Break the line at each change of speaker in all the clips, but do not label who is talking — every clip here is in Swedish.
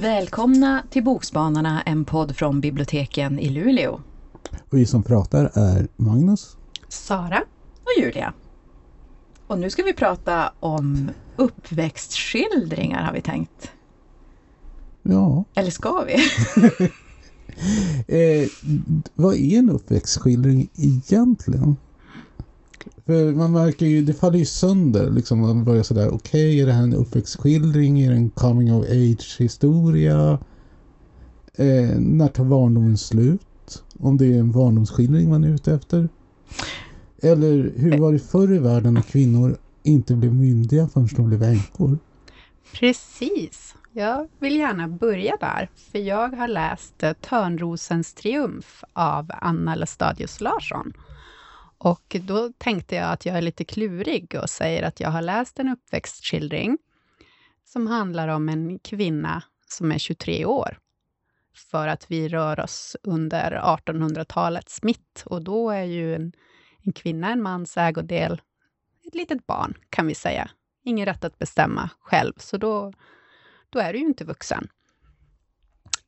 Välkomna till Bokspanarna, en podd från biblioteken i Luleå.
Och vi som pratar är Magnus,
Sara och Julia. Och nu ska vi prata om uppväxtskildringar har vi tänkt.
Ja.
Eller ska vi?
eh, vad är en uppväxtskildring egentligen? För man märker ju, det faller ju sönder liksom. Man börjar sådär, okej, okay, är det här en uppväxtskildring? Är det en coming of age historia? Eh, när tar barndomen slut? Om det är en barndomsskildring man är ute efter? Eller hur var det förr i världen när kvinnor inte blev myndiga förrän de blev änkor?
Precis. Jag vill gärna börja där, för jag har läst eh, Törnrosens triumf av Anna Lestadius Larsson. Och då tänkte jag att jag är lite klurig och säger att jag har läst en uppväxtskildring som handlar om en kvinna som är 23 år. För att vi rör oss under 1800-talets mitt och då är ju en, en kvinna en mans ägodel, ett litet barn kan vi säga. Ingen rätt att bestämma själv, så då, då är du ju inte vuxen.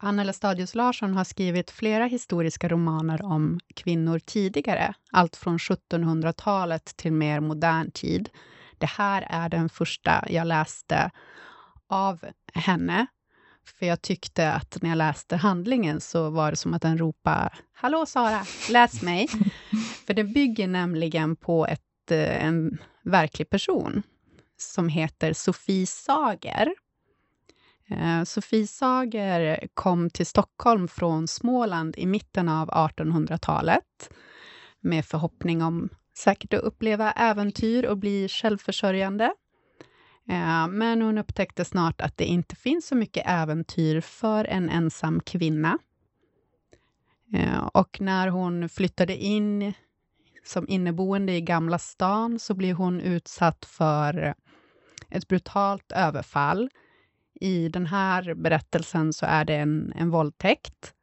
Anna Lestadius Larsson har skrivit flera historiska romaner om kvinnor tidigare, allt från 1700-talet till mer modern tid. Det här är den första jag läste av henne, för jag tyckte att när jag läste handlingen så var det som att den ropade ”Hallå Sara, läs mig!” För det bygger nämligen på ett, eh, en verklig person som heter Sofie Sager Eh, Sofie Sager kom till Stockholm från Småland i mitten av 1800-talet med förhoppning om säkert att uppleva äventyr och bli självförsörjande. Eh, men hon upptäckte snart att det inte finns så mycket äventyr för en ensam kvinna. Eh, och när hon flyttade in som inneboende i Gamla stan så blev hon utsatt för ett brutalt överfall i den här berättelsen så är det en, en våldtäkt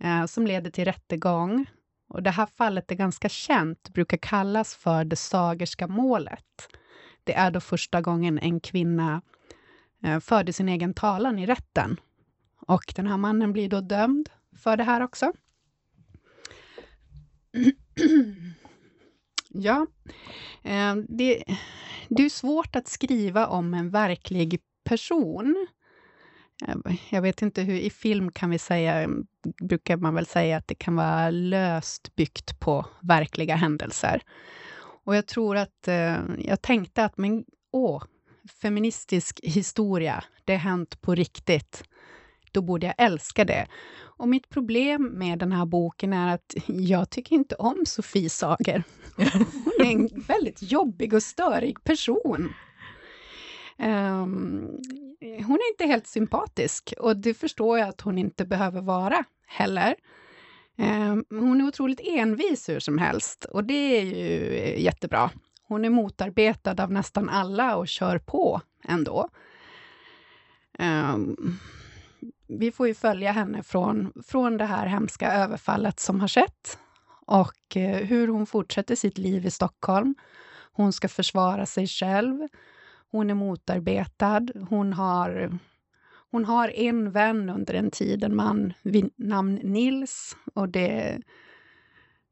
eh, som leder till rättegång. Och det här fallet är ganska känt, brukar kallas för det sagerska målet. Det är då första gången en kvinna eh, förde sin egen talan i rätten. Och den här mannen blir då dömd för det här också. ja, eh, det, det är svårt att skriva om en verklig person. Jag vet inte hur, i film kan vi säga, brukar man väl säga att det kan vara löst byggt på verkliga händelser. Och jag tror att, eh, jag tänkte att, men åh, feministisk historia, det har hänt på riktigt. Då borde jag älska det. Och mitt problem med den här boken är att jag tycker inte om Sofie Sager. Hon är en väldigt jobbig och störig person. Um, hon är inte helt sympatisk och det förstår jag att hon inte behöver vara heller. Um, hon är otroligt envis hur som helst och det är ju eh, jättebra. Hon är motarbetad av nästan alla och kör på ändå. Um, vi får ju följa henne från, från det här hemska överfallet som har skett och eh, hur hon fortsätter sitt liv i Stockholm. Hon ska försvara sig själv. Hon är motarbetad. Hon har, hon har en vän under en tid, en man vid namn Nils. Och det,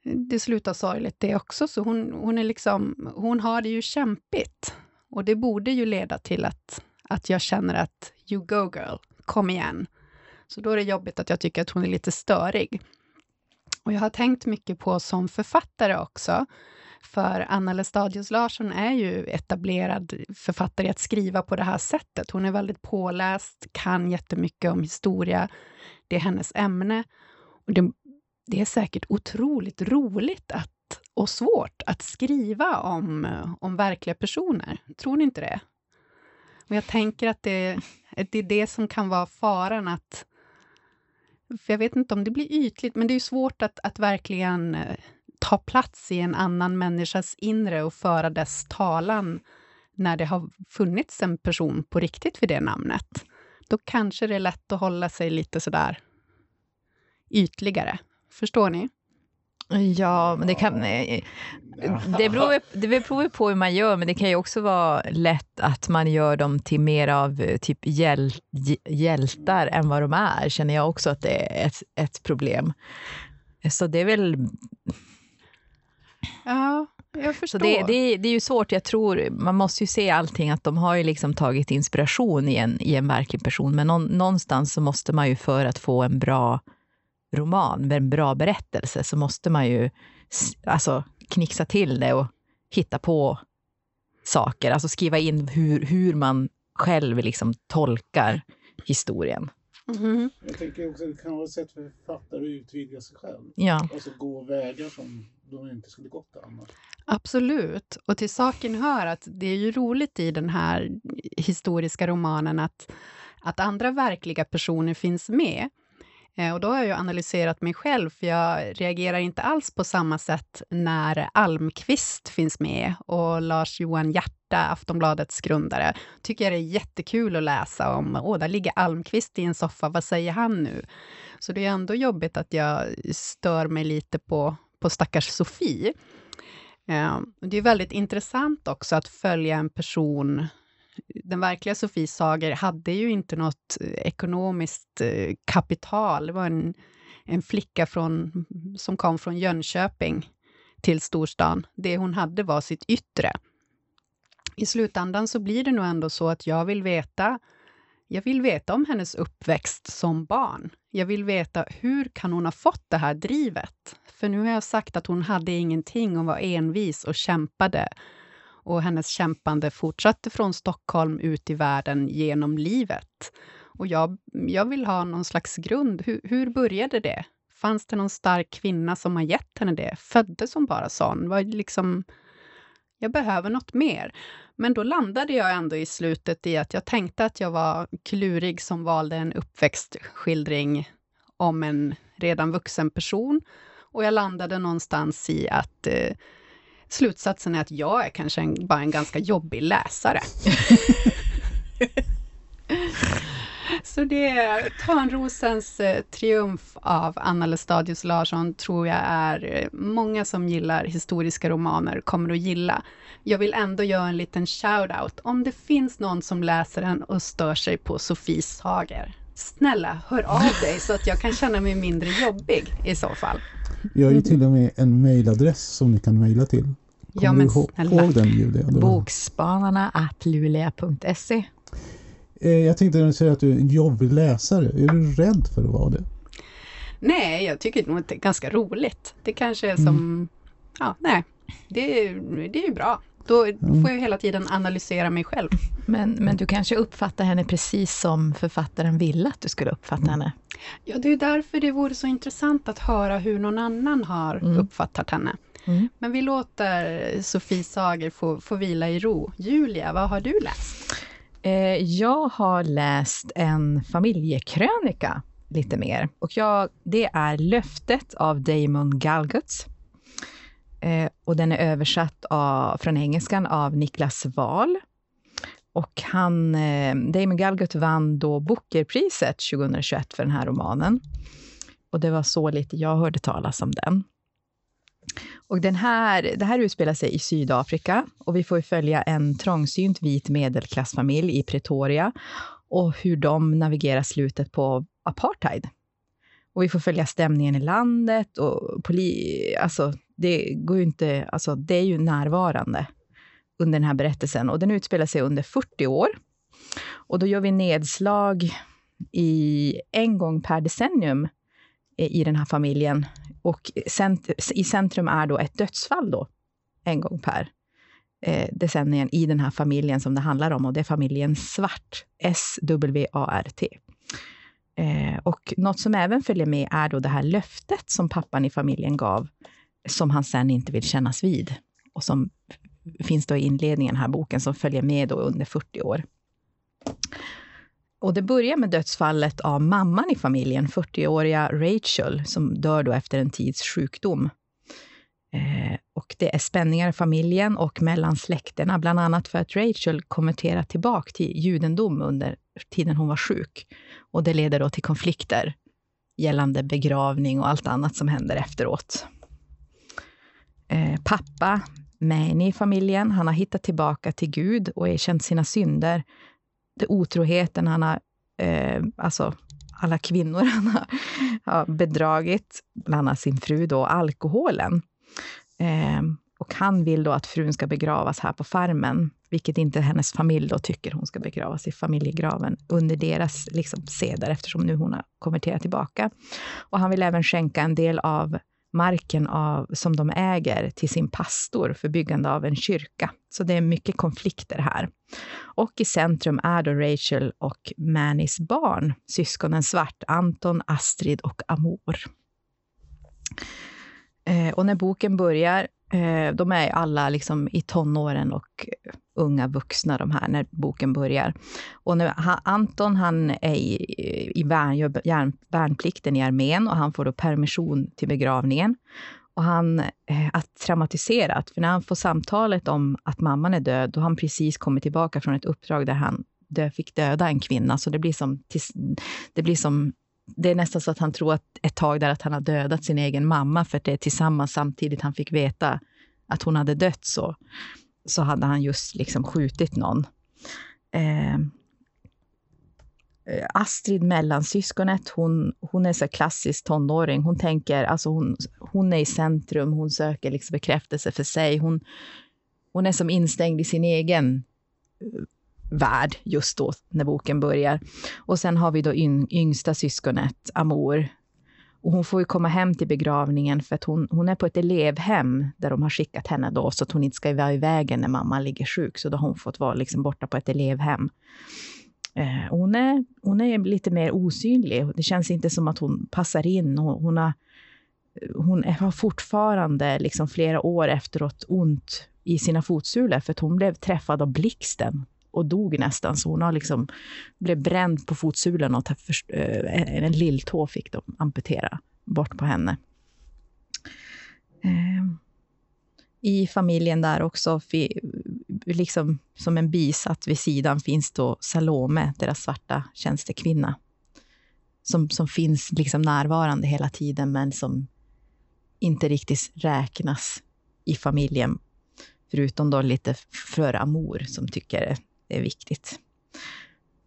det slutar sorgligt det också. Så hon, hon, är liksom, hon har det ju kämpigt. Och det borde ju leda till att, att jag känner att you go girl, kom igen. Så då är det jobbigt att jag tycker att hon är lite störig. Och jag har tänkt mycket på som författare också, för Anna Lestadius Larsson är ju etablerad författare i att skriva på det här sättet. Hon är väldigt påläst, kan jättemycket om historia. Det är hennes ämne. Och det, det är säkert otroligt roligt att, och svårt att skriva om, om verkliga personer. Tror ni inte det? Och jag tänker att det, det är det som kan vara faran att för jag vet inte om det blir ytligt, men det är svårt att, att verkligen eh, ta plats i en annan människas inre och föra dess talan när det har funnits en person på riktigt vid det namnet. Då kanske det är lätt att hålla sig lite sådär ytligare. Förstår ni?
Ja, men det kan... Eh, det beror, det beror på hur man gör, men det kan ju också vara lätt att man gör dem till mer av eh, typ hjäl, hjältar än vad de är, känner jag också att det är ett, ett problem. Så det är väl...
Ja, jag förstår.
Så det, det, det är ju svårt, jag tror, man måste ju se allting, att de har ju liksom tagit inspiration i en, i en verklig person, men någonstans så måste man ju för att få en bra roman, med en bra berättelse, så måste man ju alltså, knixa till det och hitta på saker, alltså skriva in hur, hur man själv liksom tolkar historien.
Mm. Jag tänker också att det kan vara ett sätt för författare att utvidga sig själv.
Ja.
Alltså gå vägar som de inte skulle gått annars.
Absolut. Och till saken hör att det är ju roligt i den här historiska romanen att, att andra verkliga personer finns med. Eh, och då har jag ju analyserat mig själv, för jag reagerar inte alls på samma sätt när Almqvist finns med och Lars-Johan Hierta, Aftonbladets grundare, tycker jag det är jättekul att läsa om. Åh, där ligger Almqvist i en soffa, vad säger han nu? Så det är ändå jobbigt att jag stör mig lite på, på stackars Sofie. Eh, det är väldigt intressant också att följa en person den verkliga Sofie Sager hade ju inte något eh, ekonomiskt eh, kapital. Det var en, en flicka från, som kom från Jönköping till storstan. Det hon hade var sitt yttre. I slutändan så blir det nog ändå så att jag vill veta jag vill veta om hennes uppväxt som barn. Jag vill veta hur kan hon ha fått det här drivet? För nu har jag sagt att hon hade ingenting och var envis och kämpade och hennes kämpande fortsatte från Stockholm ut i världen genom livet. Och jag, jag vill ha någon slags grund. Hur, hur började det? Fanns det någon stark kvinna som har gett henne det? Föddes hon bara sån? Var liksom, jag behöver något mer. Men då landade jag ändå i slutet i att jag tänkte att jag var klurig som valde en uppväxtskildring om en redan vuxen person. Och jag landade någonstans i att eh, slutsatsen är att jag är kanske en, bara en ganska jobbig läsare. Så det är Törnrosens eh, triumf av Anna Lestadius Larsson tror jag är eh, många som gillar historiska romaner kommer att gilla. Jag vill ändå göra en liten shout-out. Om det finns någon som läser den och stör sig på Sofies sagor, snälla hör av dig så att jag kan känna mig mindre jobbig i så fall.
Jag har ju till och med en mailadress som ni kan mejla till. Kommer
ja, men
du ihåg,
snälla.
ihåg den Julia?
Bokspanarna
Jag tänkte när du säger att du är en jobbig läsare, är du rädd för att vara det?
Nej, jag tycker nog att det är ganska roligt. Det kanske är som... Ja, nej. Det, är- det är ju bra. Då får jag hela tiden analysera mig själv.
Men, men du kanske uppfattar henne precis som författaren ville att du skulle uppfatta henne.
Ja, det är därför det vore så intressant att höra hur någon annan har
Mm.
uppfattat henne.
Mm.
Men vi låter Sofie Sager få, få vila i ro. Julia, vad har du läst?
Eh, jag har läst en familjekrönika lite mer. Och jag, det är Löftet av Damon Galgut. Eh, och den är översatt av, från engelskan av Niklas Wahl. Och han, eh, Damon Galgut vann då Bookerpriset 2021 för den här romanen. Och det var så lite jag hörde talas om den. Och den här, det här utspelar sig i Sydafrika och vi får följa en trångsynt vit medelklassfamilj i Pretoria och hur de navigerar slutet på apartheid. Och vi får följa stämningen i landet och poli, alltså det går ju inte, alltså det är ju närvarande under den här berättelsen och den utspelar sig under 40 år. Och då gör vi nedslag i en gång per decennium i den här familjen och cent i centrum är då ett dödsfall då, en gång per eh, decennium i den här familjen som det handlar om. Och det är familjen Svart, S-W-A-R-T. Eh, och något som även följer med är då det här löftet som pappan i familjen gav, som han sen inte vill kännas vid. Och som finns då i inledningen här boken, som följer med då under 40 år. Och det börjar med dödsfallet av mamman i familjen, 40-åriga Rachel, som dör då efter en tids sjukdom. Eh, och det är spänningar i familjen och mellan släkterna, bland annat för att Rachel konverterar tillbaka till judendom under tiden hon var sjuk. Och det leder då till konflikter gällande begravning och allt annat som händer efteråt. Eh, pappa, Mani i familjen, han har hittat tillbaka till Gud och erkänt sina synder. Det otroheten han har, eh, alltså alla kvinnor han har, har bedragit, bland annat sin fru då, alkoholen. Eh, och han vill då att frun ska begravas här på farmen, vilket inte hennes familj då tycker hon ska begravas i familjegraven under deras liksom, seder, eftersom nu hon har konverterat tillbaka. Och han vill även skänka en del av marken av, som de äger till sin pastor för byggande av en kyrka. Så det är mycket konflikter här. Och i centrum är då Rachel och Mannys barn, syskonen Svart, Anton, Astrid och Amor. Eh, och när boken börjar Eh, de är alla liksom i tonåren och eh, unga vuxna, de här, när boken börjar. Och nu, han, Anton han är i, i värn, gör värnplikten i armén och han får då permission till begravningen. Och han är eh, traumatiserad, för när han får samtalet om att mamman är död, då har han precis kommit tillbaka från ett uppdrag där han dö, fick döda en kvinna. Så det blir som, det blir som det är nästan så att han tror att ett tag där att han har dödat sin egen mamma, för att det är tillsammans samtidigt han fick veta att hon hade dött så, så hade han just liksom skjutit någon. Eh, Eh, Astrid, mellansyskonet, hon, hon är så klassisk tonåring. Hon tänker, alltså hon, hon är i centrum, hon söker liksom bekräftelse för sig. Hon, hon är som instängd i sin egen eh, värld just då när boken börjar. Och sen har vi då yngsta syskonet, Amor. Och hon får ju komma hem till begravningen för att hon, hon är på ett elevhem där de har skickat henne då så att hon inte ska vara i vägen när mamman ligger sjuk. Så då har hon fått vara liksom borta på ett elevhem. Eh, hon, är, hon är lite mer osynlig. Det känns inte som att hon passar in. Hon, hon har, hon har fortfarande liksom flera år efteråt ont i sina fotsulor för att hon blev träffad av blixten och dog nästan. Så hon har liksom blev bränd på fotsulan och eh, en lilltå fick de amputera bort på henne. Eh, I familjen där också, liksom som en bisatt vid sidan, finns då Salome, deras svarta tjänstekvinna. Som, som finns liksom närvarande hela tiden, men som inte riktigt räknas i familjen. Förutom då lite för Amor som tycker det är viktigt.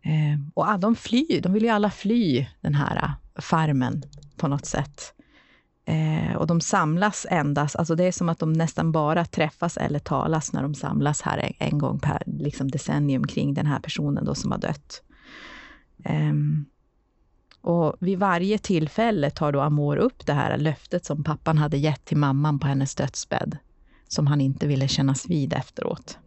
Eh, och de flyr, de vill ju alla fly den här äh, farmen på något sätt. Eh, och de samlas endast, alltså det är som att de nästan bara träffas eller talas när de samlas här en, en gång per liksom decennium kring den här personen då som har dött. Eh, och vid varje tillfälle tar då Amor upp det här löftet som pappan hade gett till mamman på hennes dödsbädd, som han inte ville kännas vid efteråt.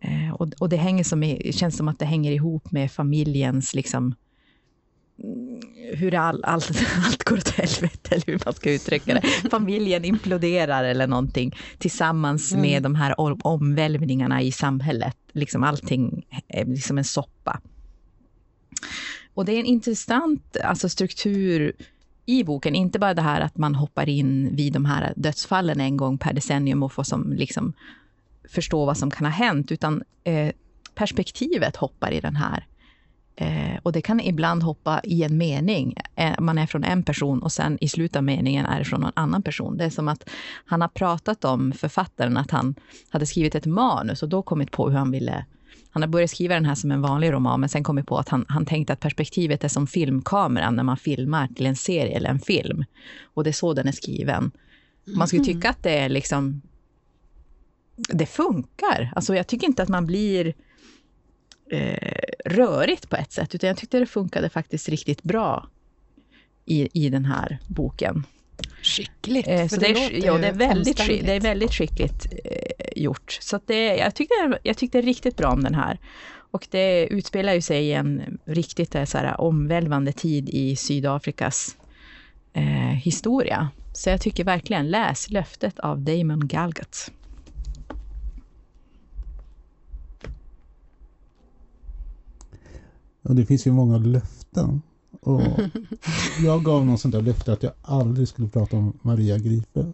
Eh, och, och, det hänger som, känns som att det hänger ihop med familjens liksom, hur all, allt, allt går åt helvete, eller hur man ska uttrycka det. Familjen imploderar eller någonting tillsammans mm. med de här omvälvningarna i samhället. Liksom allting är liksom en soppa. Och det är en intressant alltså struktur i boken, inte bara det här att man hoppar in vid de här dödsfallen en gång per decennium och får som liksom förstå vad som kan ha hänt, utan eh, perspektivet hoppar i den här. Eh, och det kan ibland hoppa i en mening. Eh, man är från en person och sen i slutet av meningen är det från någon annan person. Det är som att han har pratat om författaren, att han hade skrivit ett manus och då kommit på hur han ville han har börjat skriva den här som en vanlig roman, men sen kommit på att han, han tänkte att perspektivet är som filmkameran när man filmar till en serie eller en film. Och det är så den är skriven. Man skulle mm. tycka att det är liksom det funkar. Alltså jag tycker inte att man blir eh, rörigt på ett sätt, utan jag tyckte det funkade faktiskt riktigt bra i, i den här boken.
Skickligt.
Eh, så det, det, är, ja, det, är väldigt, det är väldigt skickligt eh, gjort. Så det, jag, tyckte, jag tyckte riktigt bra om den här. Och det utspelar ju sig i en riktigt eh, så här, omvälvande tid i Sydafrikas eh, historia. Så jag tycker verkligen, läs Löftet av Damon Galgut.
Och det finns ju många löften. Och jag gav någon sånt där löfte att jag aldrig skulle prata om Maria Gripe.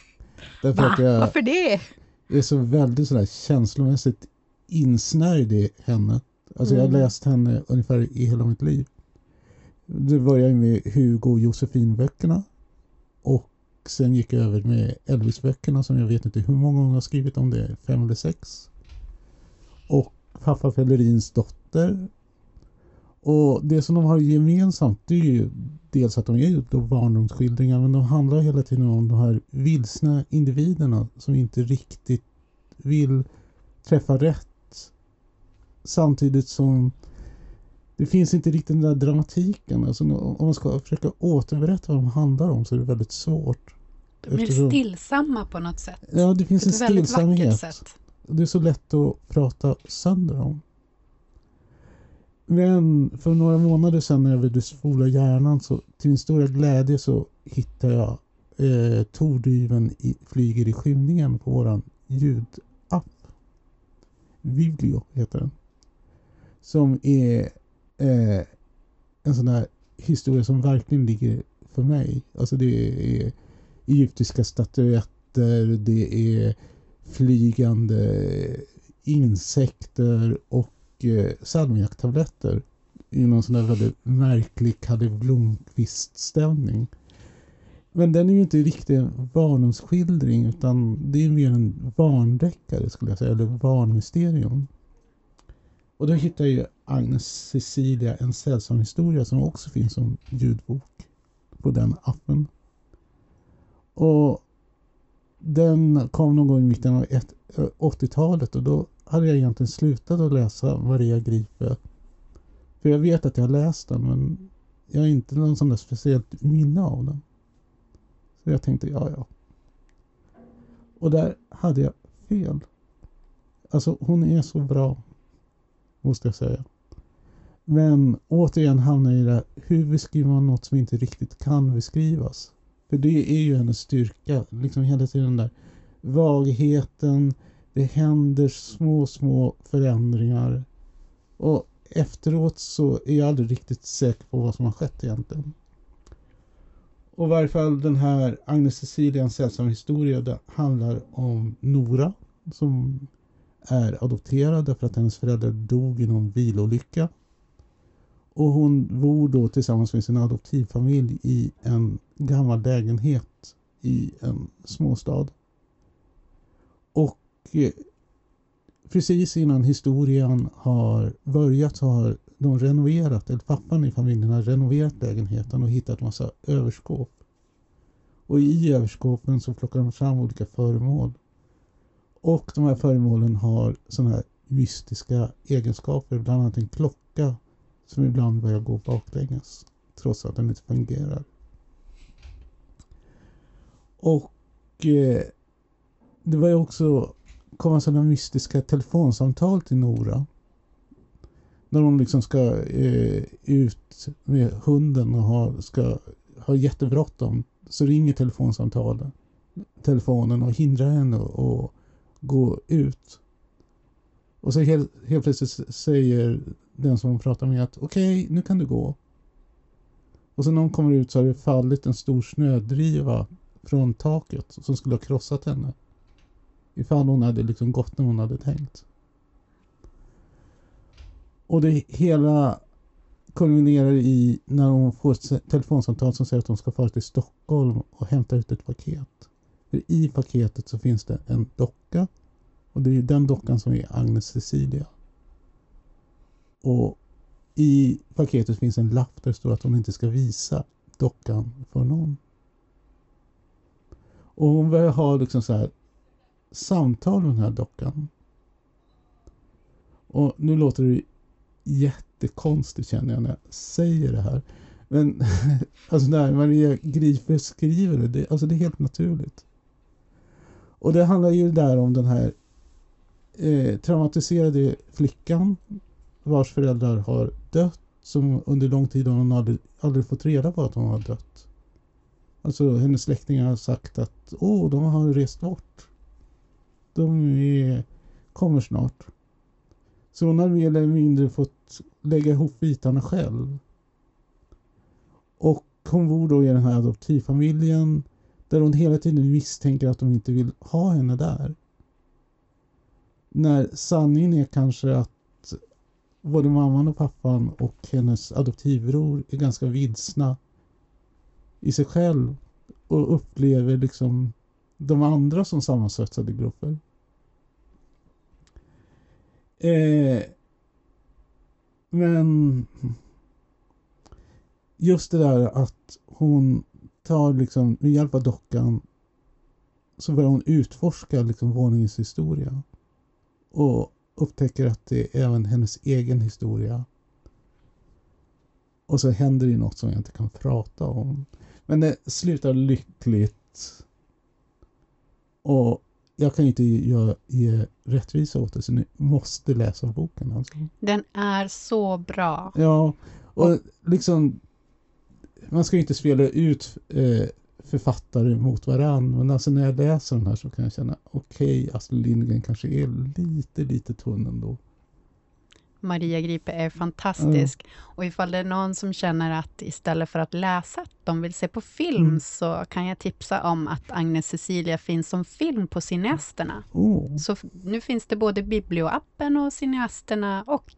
Därför Va? att jag Varför det?
är så väldigt sådär känslomässigt insnärjd i henne. Alltså mm. jag har mm. läst henne ungefär i hela mitt liv. Det började med Hugo och Josefin-böckerna. Och sen gick jag över med Elvis-böckerna som jag vet inte hur många gånger jag har skrivit om det, fem eller sex. Och Pappa Pellerins dotter. Och det som de har gemensamt det är ju dels att de är ju då barndomsskildringar men de handlar hela tiden om de här vilsna individerna som inte riktigt vill träffa rätt. Samtidigt som det finns inte riktigt den där dramatiken. Alltså, om man ska försöka återberätta vad de handlar om så är det väldigt svårt.
De är Eftersom... stillsamma på något sätt.
Ja, det finns en stillsamhet. Det är så lätt att prata sönder om. Men för några månader sedan när jag ville spola hjärnan så till min stora glädje så hittade jag eh, Tordyven i, flyger i skymningen på våran ljudapp. Vivlio heter den. Som är eh, en sån där historia som verkligen ligger för mig. Alltså det är egyptiska statyetter, det är flygande insekter och eh, salmiaktabletter i någon sån där väldigt märklig Kalle Blomkvist-stämning. Men den är ju inte riktigt en barndomsskildring utan det är mer en barndeckare skulle jag säga, eller barnmysterium. Och då hittar jag Agnes Cecilia, en sällsam historia som också finns som ljudbok på den appen. Och den kom någon gång i mitten av 80-talet eh, och då hade jag egentligen slutat att läsa Maria Gripe. För jag vet att jag har läst den men jag har inte någon sån där speciellt minne av den. Så jag tänkte, ja ja. Och där hade jag fel. Alltså hon är så bra. Måste jag säga. Men återigen hamnar jag i det hur beskriver man något som inte riktigt kan beskrivas? För det är ju hennes styrka, liksom hela tiden den där vagheten, det händer små, små förändringar. Och efteråt så är jag aldrig riktigt säker på vad som har skett egentligen. Och i varje fall den här Agnes Cecilians sällsamma historia det handlar om Nora som är adopterad därför att hennes föräldrar dog i någon bilolycka. Och hon bor då tillsammans med sin adoptivfamilj i en gammal lägenhet i en småstad. Och Eh, precis innan historien har börjat så har de renoverat, eller pappan i familjen har renoverat lägenheten och hittat massa överskåp. Och i överskåpen så plockar de fram olika föremål. Och de här föremålen har sådana här mystiska egenskaper, bland annat en klocka som ibland börjar gå baklänges trots att den inte fungerar. Och eh, det var ju också komma sådana mystiska telefonsamtal till Nora. När hon liksom ska eh, ut med hunden och ha, ska ha jättebråttom så ringer telefonsamtalen telefonen och hindrar henne att gå ut. Och så helt, helt plötsligt säger den som hon pratar med att okej, okay, nu kan du gå. Och sen när hon kommer ut så har det fallit en stor snödriva från taket som skulle ha krossat henne. Ifall hon hade liksom gått när hon hade tänkt. Och det hela kulminerar i när hon får ett telefonsamtal som säger att hon ska fara till Stockholm och hämta ut ett paket. För i paketet så finns det en docka och det är den dockan som är Agnes Cecilia. Och i paketet finns en lapp där det står att hon inte ska visa dockan för någon. Och hon börjar ha liksom så här samtal med den här dockan. Och nu låter det jättekonstigt känner jag när jag säger det här. Men alltså när Maria Gripe skriver det, det, alltså det är helt naturligt. Och det handlar ju där om den här eh, traumatiserade flickan vars föräldrar har dött som under lång tid har hon aldrig, aldrig fått reda på att hon har dött. Alltså hennes släktingar har sagt att åh, de har rest bort. De är, kommer snart. Så hon har mer eller mindre fått lägga ihop bitarna själv. Och hon bor då i den här adoptivfamiljen där hon hela tiden misstänker att de inte vill ha henne där. När sanningen är kanske att både mamman och pappan och hennes adoptivbror är ganska vilsna i sig själv och upplever liksom de andra som sammansvetsade grupper. Eh, men just det där att hon tar liksom med hjälp av dockan så börjar hon utforska liksom våningens historia och upptäcker att det är även hennes egen historia. Och så händer det något som jag inte kan prata om. Men det slutar lyckligt. Och jag kan inte ge, ge rättvisa åt det, så ni måste läsa boken. Alltså.
Den är så bra.
Ja, och liksom man ska ju inte spela ut eh, författare mot varandra, men alltså när jag läser den här så kan jag känna okej, okay, Astrid Lindgren kanske är lite, lite tunn ändå.
Maria Gripe är fantastisk. Mm. Och ifall det är någon som känner att istället för att läsa, att de vill se på film, mm. så kan jag tipsa om att Agnes Cecilia finns som film på Cineasterna.
Oh.
Så nu finns det både biblioappen och Cineasterna och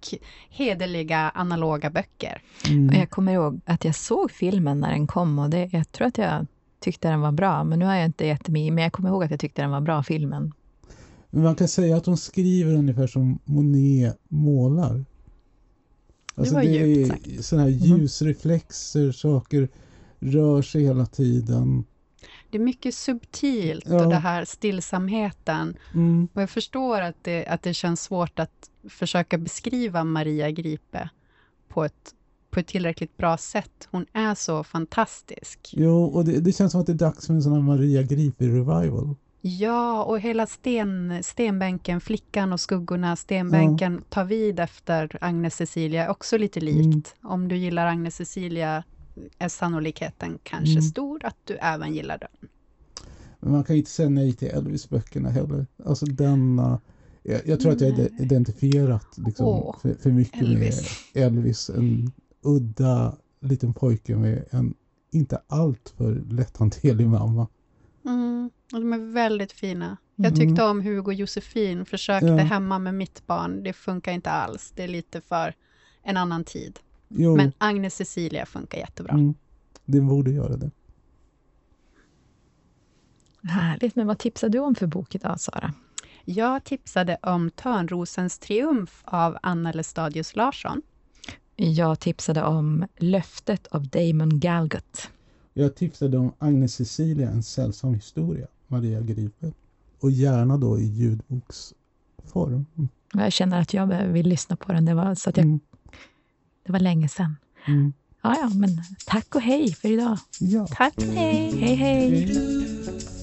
hederliga analoga böcker.
Mm. Och jag kommer ihåg att jag såg filmen när den kom och det, jag tror att jag tyckte den var bra, men nu har jag inte jättemycket, men jag kommer ihåg att jag tyckte den var bra, filmen.
Men man kan säga att hon skriver ungefär som Monet målar.
Alltså det var det djupt sagt.
Sådana här mm. ljusreflexer, saker rör sig hela tiden.
Det är mycket subtilt ja. och det här stillsamheten.
Mm.
Och jag förstår att det, att det känns svårt att försöka beskriva Maria Gripe på ett, på ett tillräckligt bra sätt. Hon är så fantastisk.
Jo, och det, det känns som att det är dags för en sån här Maria Gripe-revival.
Ja, och hela sten, stenbänken, Flickan och skuggorna, stenbänken ja. tar vid efter Agnes Cecilia, också lite likt. Mm. Om du gillar Agnes Cecilia är sannolikheten kanske mm. stor att du även gillar den.
Men man kan inte säga nej till Elvis-böckerna heller. Alltså denna... Jag, jag tror att jag är identifierat liksom, oh, för, för, mycket Elvis. med Elvis. En udda liten pojke med en inte alltför lätthanterlig mamma.
Mm. Och de är väldigt fina. Jag tyckte mm. om Hugo och Josefin, försökte ja. hemma med mitt barn. Det funkar inte alls. Det är lite för en annan tid. Jo. Men Agnes Cecilia funkar jättebra. Mm.
Det borde göra det.
Härligt. Men vad tipsade du om för bok idag, Sara?
Jag tipsade om Törnrosens triumf av Anna Lestadius Larsson.
Jag tipsade om Löftet av Damon Galgut.
Jag tipsade om Agnes Cecilia, en sällsam historia, Maria Gripe. Och gärna då i ljudboksform.
Jag känner att jag vill lyssna på den. Det var, så att jag, mm. det var länge sedan.
Mm.
Ja, ja, men tack och hej för idag.
Ja.
Tack och hej. Hej, hej. hej.